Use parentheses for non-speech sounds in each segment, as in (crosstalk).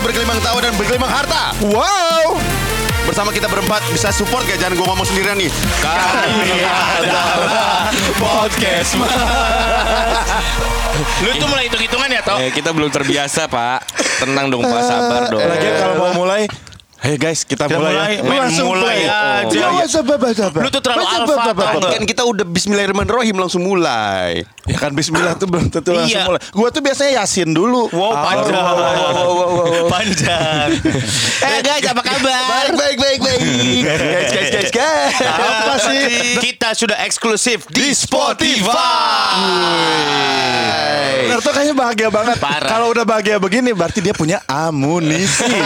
bergelimang tawa dan bergelimang harta. Wow. Bersama kita berempat bisa support gak? Jangan gue ngomong sendirian nih. Kami adalah podcast. Lu tuh mulai hitung-hitungan ya, Tok? Eh, kita belum terbiasa, Pak. Tenang dong, Pak. Sabar dong. Lagian kalau mau mulai, Hey guys, kita, Kita mulai, mulai, ya. main Langsung mulai play. aja. Iya, sabar, sabar. Lu tuh terlalu alfa, nggak? Kan kita udah Bismillahirrahmanirrahim langsung mulai. Ya kan Bismillah tuh belum tentu langsung Iya. mulai. Gua tuh biasanya Yasin dulu. Wow, panjang. Panjang. (laughs) Eh, guys, apa kabar? Baik, baik, baik, baik. guys, guys, guys, guys. Apa sih? Kita sudah eksklusif di Spotify. Naruto kayaknya bahagia banget. Kalau udah bahagia begini berarti dia punya amunisi. (laughs)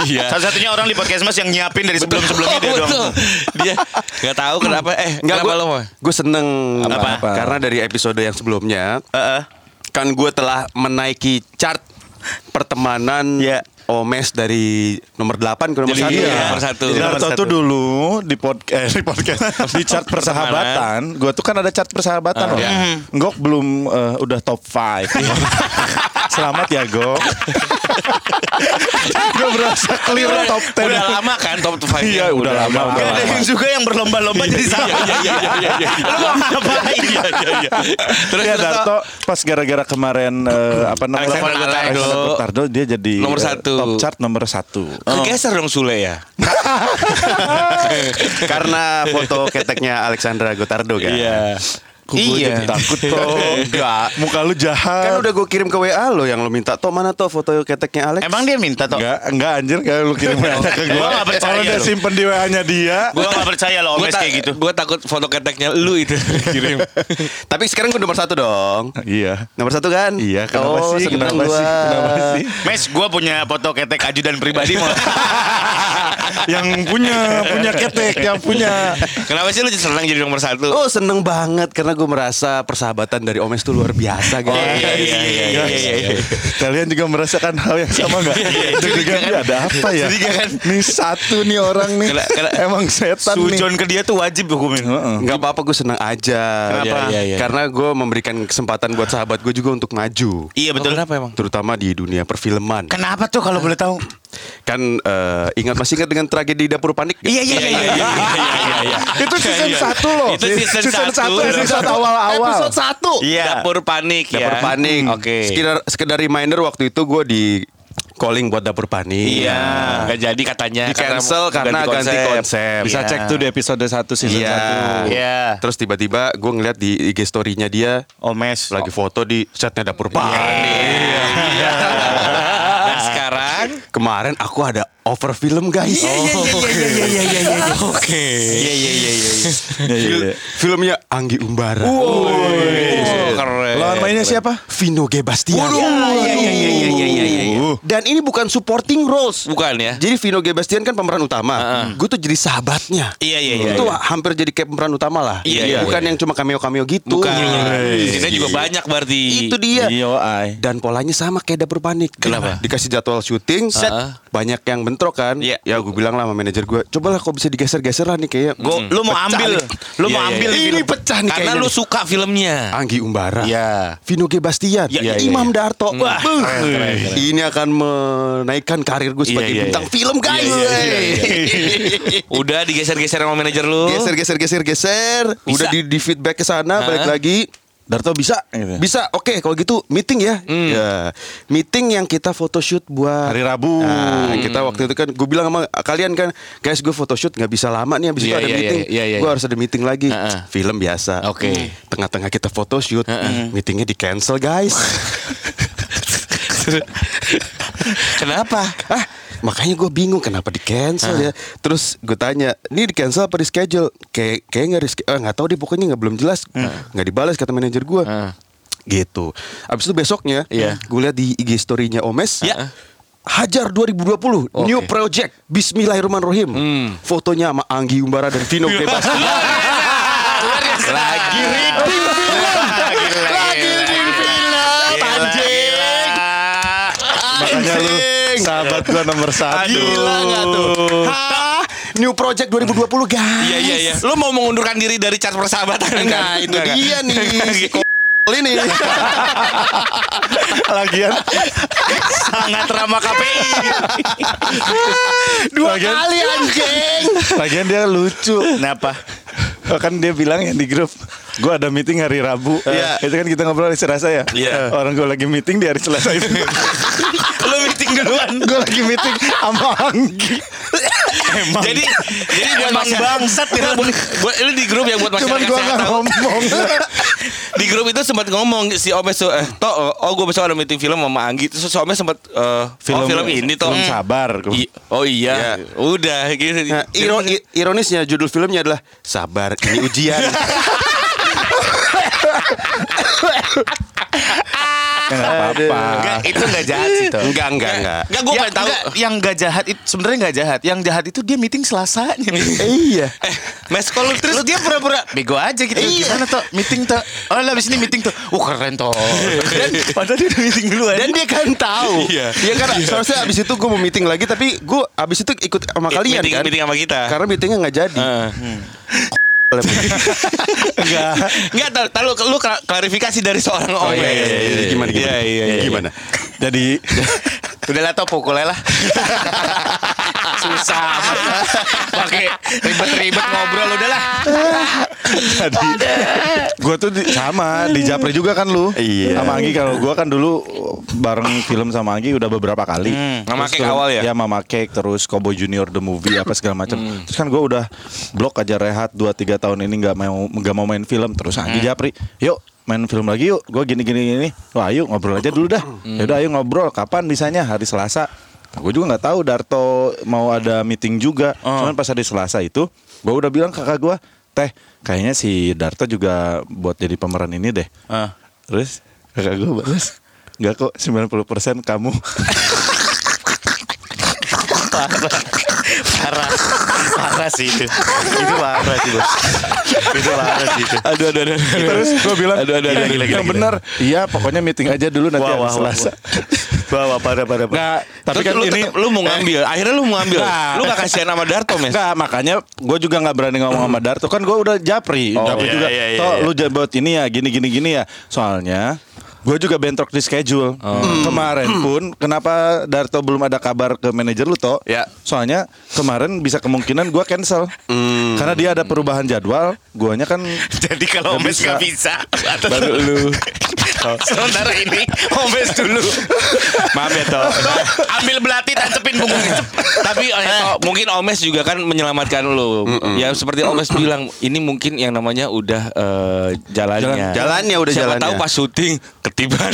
Iya. Satu-satunya orang di podcast Mas yang nyiapin dari sebelum-sebelumnya dia (laughs) Betul. doang. Dia nggak tahu kenapa. Eh, Enggak, kenapa gue lo gue seneng Apa? Apa? karena dari episode yang sebelumnya Heeh. kan gue telah menaiki chart pertemanan Iya. Omes dari nomor 8 ke nomor Jadi 1 iya, ya. nomor satu. Jadi Naruto nomor tuh satu. dulu di podcast di podcast (laughs) di chart persahabatan. Gua tuh kan ada chart persahabatan loh. iya. Gok belum eh, udah top 5. (laughs) Selamat ya Gok. (laughs) Gue berasa clear top 10. Udah lama kan top 5 Iya, udah lama, udah Ada yang juga yang berlomba-lomba jadi sama. Iya, iya, iya, iya, iya. Lu mau ngapain? Iya, iya, iya. Terus ya Darto pas gara-gara kemarin eh, apa namanya Alexander Gotardo. Dia jadi Nomor eh, satu. Top chart nomor satu. Kegeser dong Sule ya. (laughs) Karena foto keteknya Alexandra Gotardo kan. Iya. Kok gue Iya. jadi takut toh. (laughs) Enggak. Muka lu jahat. Kan udah gue kirim ke WA lo yang lo minta. Toh mana tuh foto keteknya Alex? Emang dia minta, Tok? Enggak, enggak anjir kayak lu kirim WA (laughs) ke gue. Gua nggak percaya Kalau dia lu. simpen di WA-nya dia. Gua gak percaya loh Gue Omes kayak gitu. Gue takut foto keteknya lu itu kirim. (laughs) Tapi sekarang gue nomor satu dong. Iya. Nomor satu kan? Iya, kenapa oh, sih? seneng Kenapa gua. sih? Kenapa sih? Mes, gue punya foto ketek ajudan pribadi mau. yang punya, punya ketek, yang punya. Kenapa sih lu senang jadi nomor satu? Oh seneng banget karena gue merasa persahabatan dari Omes tuh luar biasa guys. iya, iya, iya, iya, iya, iya. Kalian juga merasakan hal yang sama nggak? Deg-degan dia ada apa ya? Curiga kan? Nih satu nih orang nih. Kena- kena- Emang setan nih. Sujon ke dia tuh wajib hukumin. Nggak apa-apa gue seneng aja. Kenapa? Iya, iya, iya. Karena gue memberikan kesempatan buat sahabat gue juga untuk maju. Iya betul. kenapa emang? Terutama di dunia perfilman. Kenapa tuh kalau boleh tahu? Kan eh, ingat masih ingat dengan tragedi dapur panik? nggak? Iya iya iya iya. iya, iya, iya. (laughs) Itu season satu loh. Itu season satu. satu, episode awal-awal. Episode satu. Iya. Dapur panik ya. Dapur panik. Oke. Sekedar sekedar reminder waktu itu gue di calling buat dapur panik. Iya, nggak jadi katanya. Di cancel karena ganti konsep. Bisa Iya. cek tuh di episode 1 season Iya. 1. Iya. Terus tiba-tiba gue ngeliat di IG story-nya dia Omes. lagi foto di chatnya dapur panik. Dan (laughs) sekarang Kemarin aku ada over film guys. Iya iya iya iya iya iya. Oke. Iya iya iya iya. Iya, iya, iya. Filmnya Anggi Umbara. Oh, keren. Lawan mainnya siapa? Vino G. Bastian. Iya iya iya iya iya iya iya. Uh. Dan ini bukan supporting roles. Bukan ya? Jadi Vino G. Bastian kan pemeran utama. Gue tuh jadi sahabatnya. Iya iya iya. Itu hampir jadi kayak pemeran utama lah. Iya, iya, Bukan yang cuma cameo-cameo gitu. Bukan. Iya. Sini juga banyak berarti. Itu dia. Iya. Dan polanya sama kayak dapur panik. Kenapa? Dikasih jadwal syuting, set, Ah. banyak yang bentrok kan. Iya. Ya gue bilang lah sama manajer gue, cobalah kok bisa digeser-geser lah nih kayaknya. Gua, lu mau ambil, nih. lu Iya, mau iya, ambil Ini film. pecah nih Karena kayaknya lu suka filmnya. Anggi Umbara. Iya. Vino G. Bastian, Iya, iya, Imam iya. Darto. Wah, keren, keren, keren. ini akan menaikkan karir gue sebagai Iya, iya, bintang iya. film guys. Iya, iya, iya, Udah digeser-geser sama manajer lu. geser, geser, geser, geser. Udah di, di feedback ke sana, balik lagi. Darto bisa gitu. Bisa, oke kalau gitu meeting ya. Hmm. Ya, meeting yang kita photoshoot buat Hari Rabu. Nah, kita waktu itu kan gue bilang sama kalian kan, guys gue photoshoot nggak bisa lama nih habis itu Iya, ada iya, meeting. iya, iya, gue iya. harus ada meeting lagi. Heeh. Film biasa. Oke. Tengah-tengah kita photoshoot, meetingnya di cancel guys. (laughs) Kenapa? ah, makanya gue bingung kenapa di cancel ya. Terus gue tanya, ini di cancel apa di schedule? Kayak kayak nggak di eh, nggak tahu deh pokoknya nggak belum jelas. Nggak dibalas kata manajer gue. Heeh. Gitu. Abis itu besoknya, Iya. gue lihat di IG story-nya Omes. Ya. Hajar 2020 New Project Bismillahirrahmanirrahim Fotonya sama Anggi Umbara dan Vino (laughs) Bebas Lagi reading film Lagi reading film Anjing Makanya lu Anjing. sahabat gua nomor (laughs) satu. Gila gak tuh Hah? New Project 2020 guys Iya iya iya. Lu mau mengundurkan diri dari chat persahabatan Nah itu dia nih (laughs) si ini. (laughs) Lagian Sangat ramah KPI. dua kali anjing. Lagian dia lucu. Kenapa? Oh, kan dia bilang ya di grup Gue ada meeting hari Rabu Iya. Itu kan kita ngobrol hari Selasa ya Iya. Orang gue lagi meeting di hari Selasa itu meeting duluan. Gue lagi meeting sama Anggi Emang. Jadi jadi buat Emang bangsat ya. buat, buat ini di grup yang buat Cuman masyarakat gue sehat gak tahu. ngomong (laughs) Di grup itu sempat ngomong si Omes tuh eh toh oh gue besok ada meeting film sama Anggi terus si Omes sempat eh film, oh, film ini toh. Film Hmm. sabar I- oh iya. Udah gitu. Nah, iro- i- ironisnya judul filmnya adalah Sabar ini ujian. (laughs) Ya, nggak apa-apa Enggak, itu enggak jahat sih toh. enggak, enggak, enggak. Enggak gue pengen tahu. enggak, yang enggak jahat itu sebenarnya enggak jahat. Yang jahat itu dia meeting Selasanya. (laughs) Iya. Eh, Mes kalau Terus dia pura-pura bego aja gitu. Iya. Gimana toh? Meeting toh. Oh, lah, habis ini meeting tuh. Wah, keren toh. Dan (laughs) padahal dia udah meeting duluan. Dan dia kan tahu. Iya. Iya kan. Seharusnya abis itu gue mau meeting lagi, tapi gue abis itu ikut sama kalian meeting, kan. meeting sama kita. Karena meetingnya nggak jadi. (laughs) Enggak Enggak tahu tahu lu, lu kla- klarifikasi dari seorang Omes. iya, iya, iya. Gimana, gimana? Iya, iya, iya. Gimana? Jadi (laughs) Udah lah toh pukul lah. (laughs) Susah amat. Pakai ribet-ribet ngobrol udah lah. Jadi Gue tuh di- sama Di Japri juga kan lu? Iya. Sama Anggi. Kalau gue kan dulu Bareng film sama Anggi Udah beberapa kali. Mama Terus Cake awal ya? Ya Mama Cake Terus Cowboy Junior The Movie Apa segala macam. Terus kan gue udah Blok aja rehat 2-3 tahun ini nggak mau nggak mau main film. Terus Anggi Japri Yuk main film lagi yuk. Gue gini gini. Gini Wah ayo ngobrol aja dulu dah. Yaudah ayo ngobrol. Kapan bisanya? Hari Selasa. Gue juga nggak tahu Darto mau ada meeting juga. Cuman pas hari Selasa itu, gue udah bilang kakak gue, teh kayaknya si Darto juga buat jadi pemeran ini deh. Ah. Terus kakak gue balas, nggak kok 90% kamu. Parah. Parah sih itu. Itu parah sih, Bos. Itu parah sih itu. Aduh aduh aduh. Terus gue bilang, Aduh, aduh, aduh, "Yang gila, yang benar, iya pokoknya meeting aja dulu nanti Wah, hari wah, wah, Selasa. Wah, parah, parah, parah. Nggak, tapi Tapi kan lu, ini lu mau ngambil. Akhirnya lu mau ngambil. Nah. Lu gak kasihan sama Darto, Mes. Enggak, makanya gue juga nggak berani ngomong sama Darto kan gue udah japri, Oh, japri iya, juga. iya, iya, Toh iya. lu buat ini ya, gini gini gini ya. Soalnya gue juga bentrok di schedule. (clears throat) Kemarin pun kenapa Darto belum ada kabar ke manajer lu toh? Ya. Soalnya kemarin bisa kemungkinan gue cancel. Karena dia ada perubahan jadwal, guanya kan (laughs) Jadi kalau nggak bisa, (laughs) baru lu. (laughs) (laughs) Sementara ini Omes dulu. Maaf ya, Toh. Ambil belati tancepin punggungnya. Tapi eh, Toh, mungkin Omes juga kan menyelamatkan lu. Ya seperti Omes bilang, ini mungkin yang namanya udah eh, jalannya. Jalan- jalannya udah Siapa jalannya. tahu pas syuting ketiban.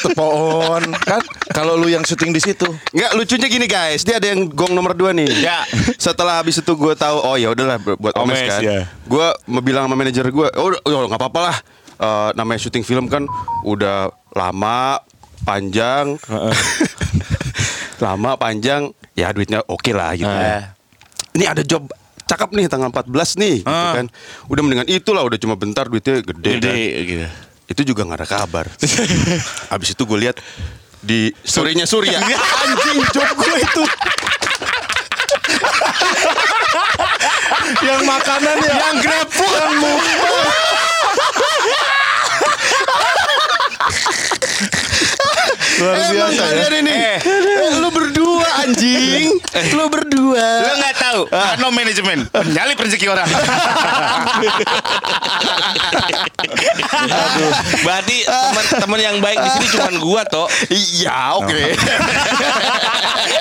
Tepoon kan kalau lu yang syuting di situ. Nggak lucunya gini guys, dia ada yang gong nomor dua nih. Ya. Setelah habis itu gue tahu, oh ya udahlah buat Omes, Omes, kan. ya. Gue mau bilang sama manajer gue, oh oh, nggak apa-apa lah. Eh, namanya syuting film kan udah lama, panjang, (laughs) lama, panjang, ya duitnya oke lah gitu. Eh. Ini ada job cakep nih tanggal 14 nih, gitu Ah. kan. Udah mendingan itulah, udah cuma bentar duitnya gede. Gede kan. gitu. Itu juga nggak ada kabar. (laughs) Habis itu gue lihat di story-nya Surya. (laughs) Anjing job gue itu. yang makanan ya. Yang GrabFood. Yang Luar Emang biasa ya. kalian ini Eh, Lu berdua anjing Lu berdua Lo nggak tahu, no manajemen, nyalip rezeki orang. (laughs) Berarti teman-teman yang baik di sini cuma gua toh. Iya oke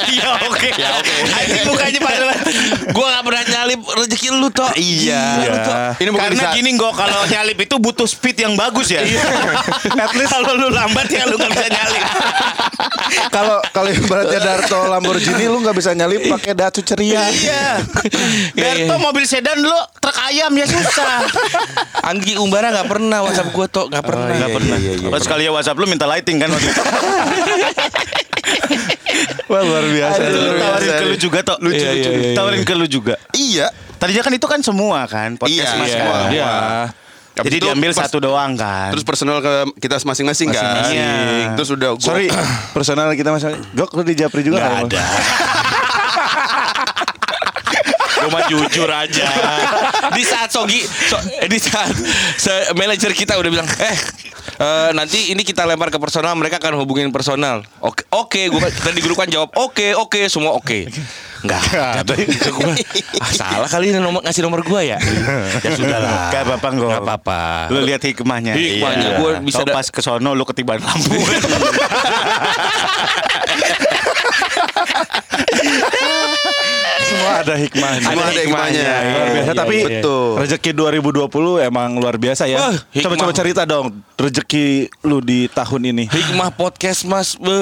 Iya oke. Ya oke. Anjing mukanya pada Gua gak pernah nyalip rezeki lu toh. Iya Iya. Ini bukan Karena di saat- gini gue kalau nyalip itu butuh speed yang bagus ya. (laughs) At least kalau lu lambat ya lu nggak bisa nyalip. Kalau kalau ibaratnya Darto Lamborghini lu nggak bisa nyalip pakai Datsu ceria. Iya. Darto mobil sedan lu truk ayam ya susah. Anggi Umbara gak pernah WhatsApp gua toh, gak pernah. iya, iya, iya, iya. Pas kali ya WhatsApp lu minta lighting kan waktu itu. (laughs) Wah luar biasa. Lu luar tawarin biasa. ke lu juga toh. Lucu, Iya, lucu. iya, iya. Tawarin ke lu juga. Iya Tadinya kan itu kan semua kan podcast Iya, mas iya. semua. Iya. Habis Jadi itu diambil pas- satu doang kan. Terus personal ke kita masing-masing kan Masing-masing. Terus udah gua- Sorry, personal kita mas. Gok lu di Japri juga nggak, Mas? ada. (laughs) Gue mah jujur aja. Di saat Sogi, so, eh, di saat se- manajer kita udah bilang, eh Eh, nanti ini kita lempar ke personal, mereka akan hubungin personal. Oke, oke, gua kita di grup kan jawab oke, oke, semua oke. Enggak ada. (laughs) Ah, salah kali ini nomor ngasih nomor gua ya. (laughs) ya sudahlah. Gak apa-apa Ngok. Gak apa-apa. Lu lihat hikmahnya. Hikmahnya, gua bisa da- pas ke sono lu ketiban lampu. (laughs) Semua ada hikmahnya. Semua ada hikmahnya. Luar biasa. Iya, Tapi iya. Betul. rezeki 2020 emang luar biasa ya. Wah, hikmah. Coba-coba cerita dong rezeki lu di tahun ini. Hikmah podcast mas Be.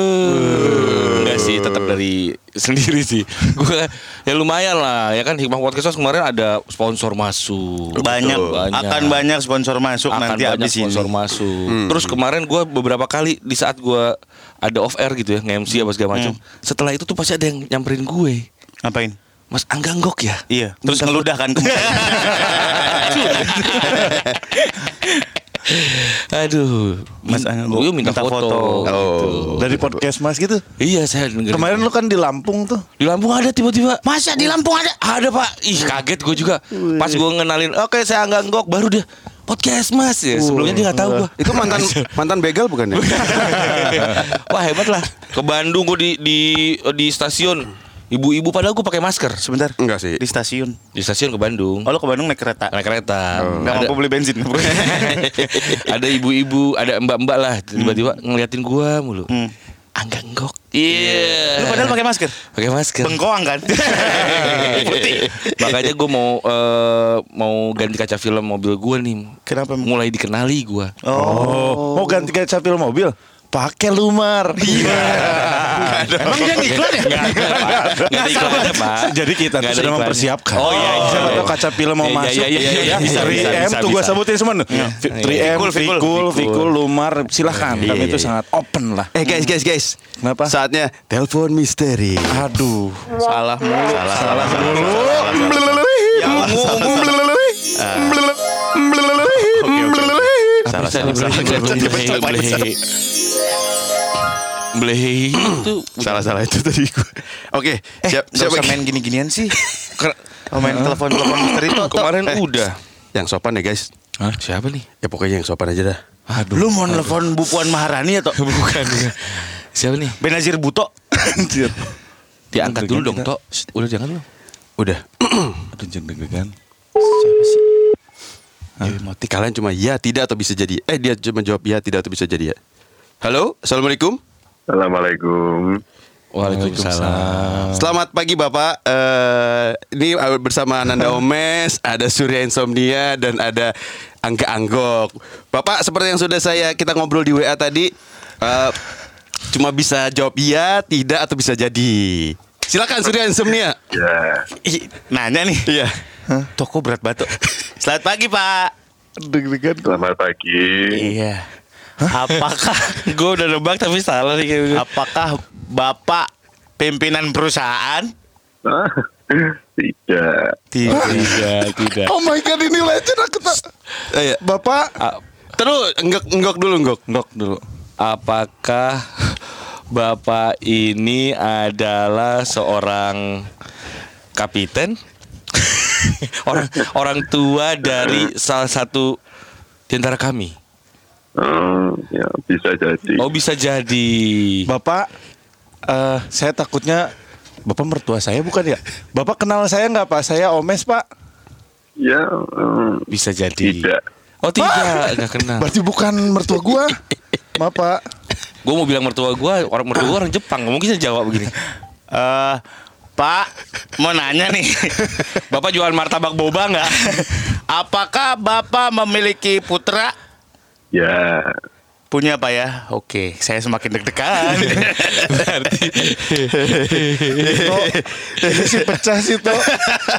Enggak sih tetap dari sendiri sih (laughs) Gue ya lumayan lah Ya kan Hikmah podcast Mas kemarin ada sponsor masuk banyak, Betul. akan banyak sponsor masuk Akan nanti banyak habis ini. sponsor masuk Terus kemarin gue beberapa kali Di saat gue ada off air gitu ya Nge-MC apa segala macam Setelah itu tuh pasti ada yang nyamperin gue Ngapain? Mas Angga Nggok ya Iya, terus Minta ngeludah kan. (laughs) Aduh Mas Angga Gue minta, minta foto, foto. gitu. Dari podcast Mas gitu. Iya saya dengerin. Kemarin lu kan di Lampung tuh. Di Lampung ada tiba-tiba Masa di Lampung ada? Ada pak Ih kaget gue juga Pas gue ngenalin Oke saya Angga Nggok Baru dia Podcast mas ya Sebelumnya dia gak tahu gue Itu mantan (laughs) mantan begal bukan ya? (laughs) Wah hebat lah Ke Bandung gue di, di, di stasiun Ibu-ibu padahal gue pakai masker Sebentar. Enggak sih. Di stasiun. Di stasiun ke Bandung Oh, lu ke Bandung naik kereta. Naik kereta Nggak Ada- mampu beli bensin. (laughs) ada ibu-ibu, ada mbak-mbak lah tiba-tiba ngeliatin gua mulu. Hmm. Angga Nggok. Iya. Lu padahal pakai masker. pakai masker. Bengkoang kan? (laughs) Putih. Makanya gue mau eh, mau ganti kaca film mobil gue nih. Kenapa? Mulai dikenali gue. Oh, mau ganti kaca film mobil? Pakai Lumar. Iya. Emang dia ngiklan ya? Nggak ada iklannya pak. Jadi kita tuh ada iklannya. mempersiapkan. Oh iya. iya. Siapa tahu kaca film mau Iya, iya, masuk. iya, iya, iya. Bisa, 3M bisa, bisa, tuh gue bisa. sebutin semua. nih. 3M, Fikul, Fikul. Fikul, Fikul, Lumar, silahkan. Iya, Kami iya, itu iya. sangat open lah. Eh guys guys guys. Kenapa? Saatnya telepon misteri. Aduh. Salah mulu. Salah. Yang Salah, Bisa salah, nih, Blehe, Blehe, Blehe. Blehe itu Salah salah itu tadi gue. Oke, Eh, siap nggak siapa usah main gini-ginian sih. (laughs) Ker- Oh, main telepon-telepon misteri tuh. kemarin Eh. udah. Yang sopan ya guys. Hah, siapa nih? Ya pokoknya yang sopan aja dah. Aduh. Lu mau nelfon Bu Puan Maharani atau (laughs) bukan, bukan. Siapa nih? Benazir Buto? Anjir. Diangkat dulu dong, Tok. Udah jangan lu. Udah. (clears throat) Aduh jangan deg-degan. Siapa sih? Mati kalian cuma ya tidak atau bisa jadi. Eh dia cuma jawab ya tidak atau bisa jadi ya. Halo, assalamualaikum. Assalamualaikum. Waalaikumsalam. Selamat pagi Bapak. Eh ini eh, bersama Ananda (laughs) Omes, ada Surya Insomnia dan ada Angga Anggok. Bapak seperti yang sudah saya kita ngobrol di WA tadi, eh, cuma bisa jawab iya, tidak atau bisa jadi. Silakan Surya Insomnia. Ya, Ih, Nanya nih. Iya. Toko berat batu. Selamat pagi, Pak. Deg-degan. selamat pagi. Iya. Apakah (laughs) Gue udah nebak tapi salah nih kayak gitu. apakah Bapak pimpinan perusahaan? Ah, Tidak. Tidak, tidak. Oh my god ini legend aku tak. Eh, iya. Bapak. Terus enggak enggak dulu enggak. Ngok dulu. Apakah Bapak ini adalah seorang kapiten? (laughs) orang orang tua dari salah satu di antara kami. Oh, ya bisa jadi. Oh bisa jadi. Bapak, eh saya takutnya Bapak mertua saya bukan ya? Bapak kenal saya nggak Pak? Saya Omes Pak. Ya, mm, Bisa jadi. tidak. Oh tidak, nggak kenal. Berarti bukan mertua gua. Maaf Pak. Gue mau bilang mertua gue, orang mertua gue orang Jepang, nggak mungkin saya jawab begini. Eh, Pak, mau nanya nih. (laughs) Bapak jualan martabak boba nggak? Apakah Bapak memiliki putra? Ya, Punya Pak ya? Oke, saya semakin deg-degan. Tok, ini sih pecah sih Tok.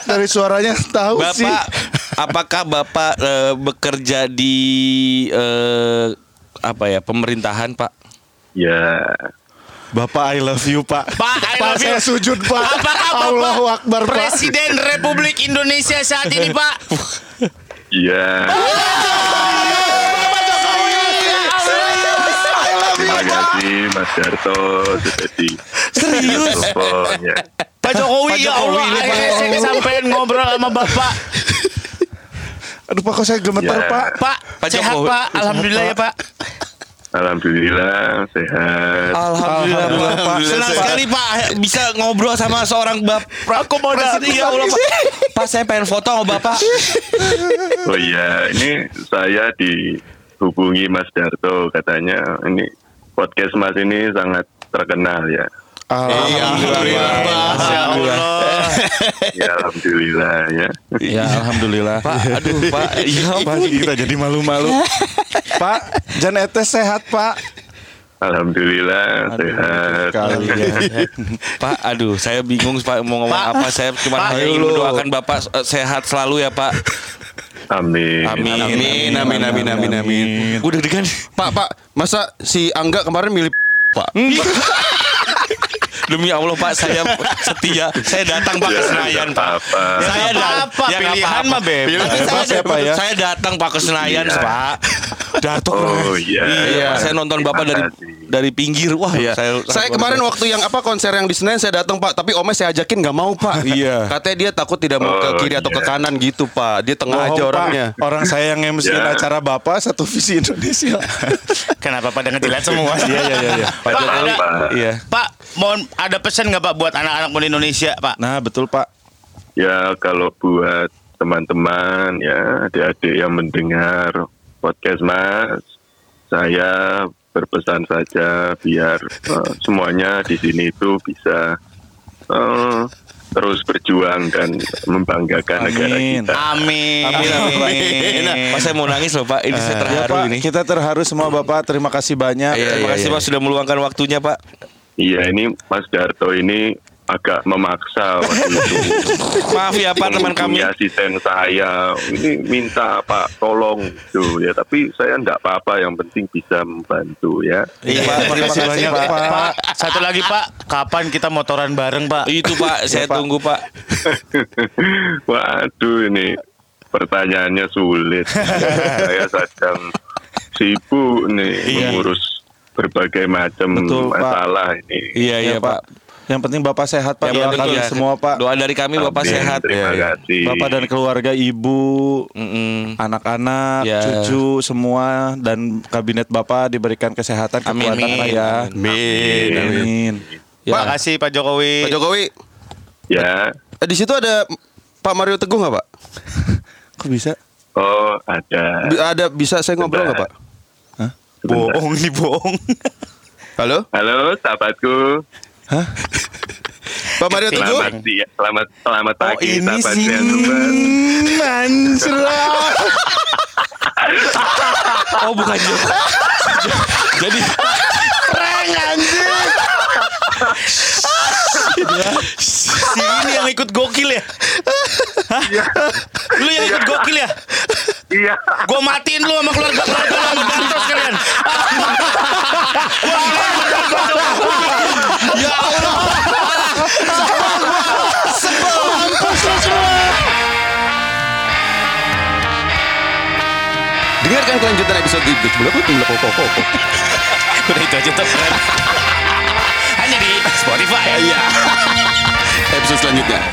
Dari suaranya tahu sih. Bapak, apakah Bapak eh, bekerja di eh, apa ya pemerintahan Pak? ya. Bapak I love you Pak. Pak, I love saya you. sujud Pak. Apakah Bapak Allahu Akbar Pak. Presiden Republik Indonesia saat ini, Pak? Ya. Terima kasih Mas Darto sudah di Serius? Pak Jokowi, Pak ya Allah, akhirnya saya kesampean ngobrol sama Bapak. Aduh Pak kok saya gemetar Ya. Pak. Pak, Pak sehat Jokowi. Pak, Alhamdulillah ya Pak. Alhamdulillah sehat. Alhamdulillah, Pak. Senang sekali Pak bisa ngobrol sama seorang bapak. Aku mau ya Allah Pak. Pak saya pengen foto sama Bapak. Oh iya, ini saya dihubungi Mas Darto katanya ini podcast Mas ini sangat terkenal ya. Alhamdulillah. Alhamdulillah. Ya alhamdulillah ya. Ya alhamdulillah. Pak, aduh Pak. Iya Pak. Pak kita jadi malu-malu. Pak, Jan Etes sehat Pak. Alhamdulillah sehat. Sekali ya. (laughs) Pak, aduh, saya bingung Pak mau ngomong Pak. apa. Saya cuma Pak, hanya ingin dulu. mendoakan Bapak eh, sehat selalu ya Pak. Amin. Amin. Amin, amin, amin, amin, amin. Gue deg-degan. Pak, Pak, masa si Angga kemarin milih (laughs) Pak? Demi Allah Pak, saya setia. Saya datang Pak ke Senayan Pak. Apa? Saya datang. Ya, pilihan mah bebas. Saya, ya, ya? saya datang Pak ke Senayan Iya. Pak. Datang. Oh iya. Iya, saya nonton Bapak dari dari pinggir. Wah, Iya. saya Saya, kemarin waktu yang apa konser yang di Senayan saya datang Pak, tapi Omnya saya ajakin nggak mau Pak. Iya. Katanya dia takut tidak mau ke Oh, kiri atau ke iya. kanan gitu Pak. Dia tengah aja Pak. orangnya. Orang saya yang MC Ya. acara Bapak satu visi Indonesia. (laughs) Kenapa pada ngetilat semua? (laughs) Iya iya iya iya. Pak Jokowi. Iya. Pak, mohon ada pesan nggak Pak buat anak-anak muda Indonesia, Pak? Nah, betul Pak. Ya kalau buat teman-teman ya adik-adik yang mendengar podcast Mas, saya berpesan saja biar eh, semuanya di sini itu bisa eh, terus berjuang dan membanggakan negara Amin. kita. Amin. Amin, amin. Pak, saya mau nangis loh Pak. Ini saya Ya terharu Pak, ini. kita terharu semua Bapak. Terima kasih banyak. Iya, Terima kasih Pak sudah meluangkan waktunya Pak. Iya ini Mas Darto ini agak memaksa waktu itu. (laughs) Maaf ya Pak teman kami. asisten saya ini minta Pak tolong gitu ya tapi saya enggak apa-apa yang penting bisa membantu ya Iya Pak, terima kasih banyak Pak. Pak, satu lagi Pak, kapan kita motoran bareng Pak? Itu Pak, saya Pak. tunggu Pak. (laughs) waduh ini pertanyaannya sulit (laughs) saya sedang sibuk nih Iya. mengurus berbagai macam Betul, Pak. masalah ini Iya, iya Ya, Pak. Pak. Yang penting Bapak sehat Pak. Yang Doa penting kami ya, semua Pak. Doa dari kami Bapak Amin, sehat. terima Iya, iya. kasih Bapak dan keluarga ibu, anak-anak, Ya. cucu semua dan kabinet Bapak diberikan kesehatan Amin, kekuatan amin, Pak ya. Amin. Amin. Terima kasih Pak Jokowi. Pak Jokowi, ya eh, di situ ada Pak Mario Teguh nggak Pak? (laughs) Kok bisa? oh ada Bi- Ada bisa saya ngobrol nggak Pak? Sebentar. Bohong nih bohong. Halo, halo sahabatku Pak Mario Teguh. selamat siang selamat selamat Oh, pagi saya semua. Anjrot. Oh bukan. Jadi Si ini yang ikut gokil ya? Hah? Lu yang ikut gokil ya? iya Gua matiin lu sama keluarga keluarga lu sama bantos kalian. Dengarkan kelanjutan episode itu. Belum belum kok. Udah itu aja tuh. (laughs) Hanya di Spotify. Iya. Episode selanjutnya.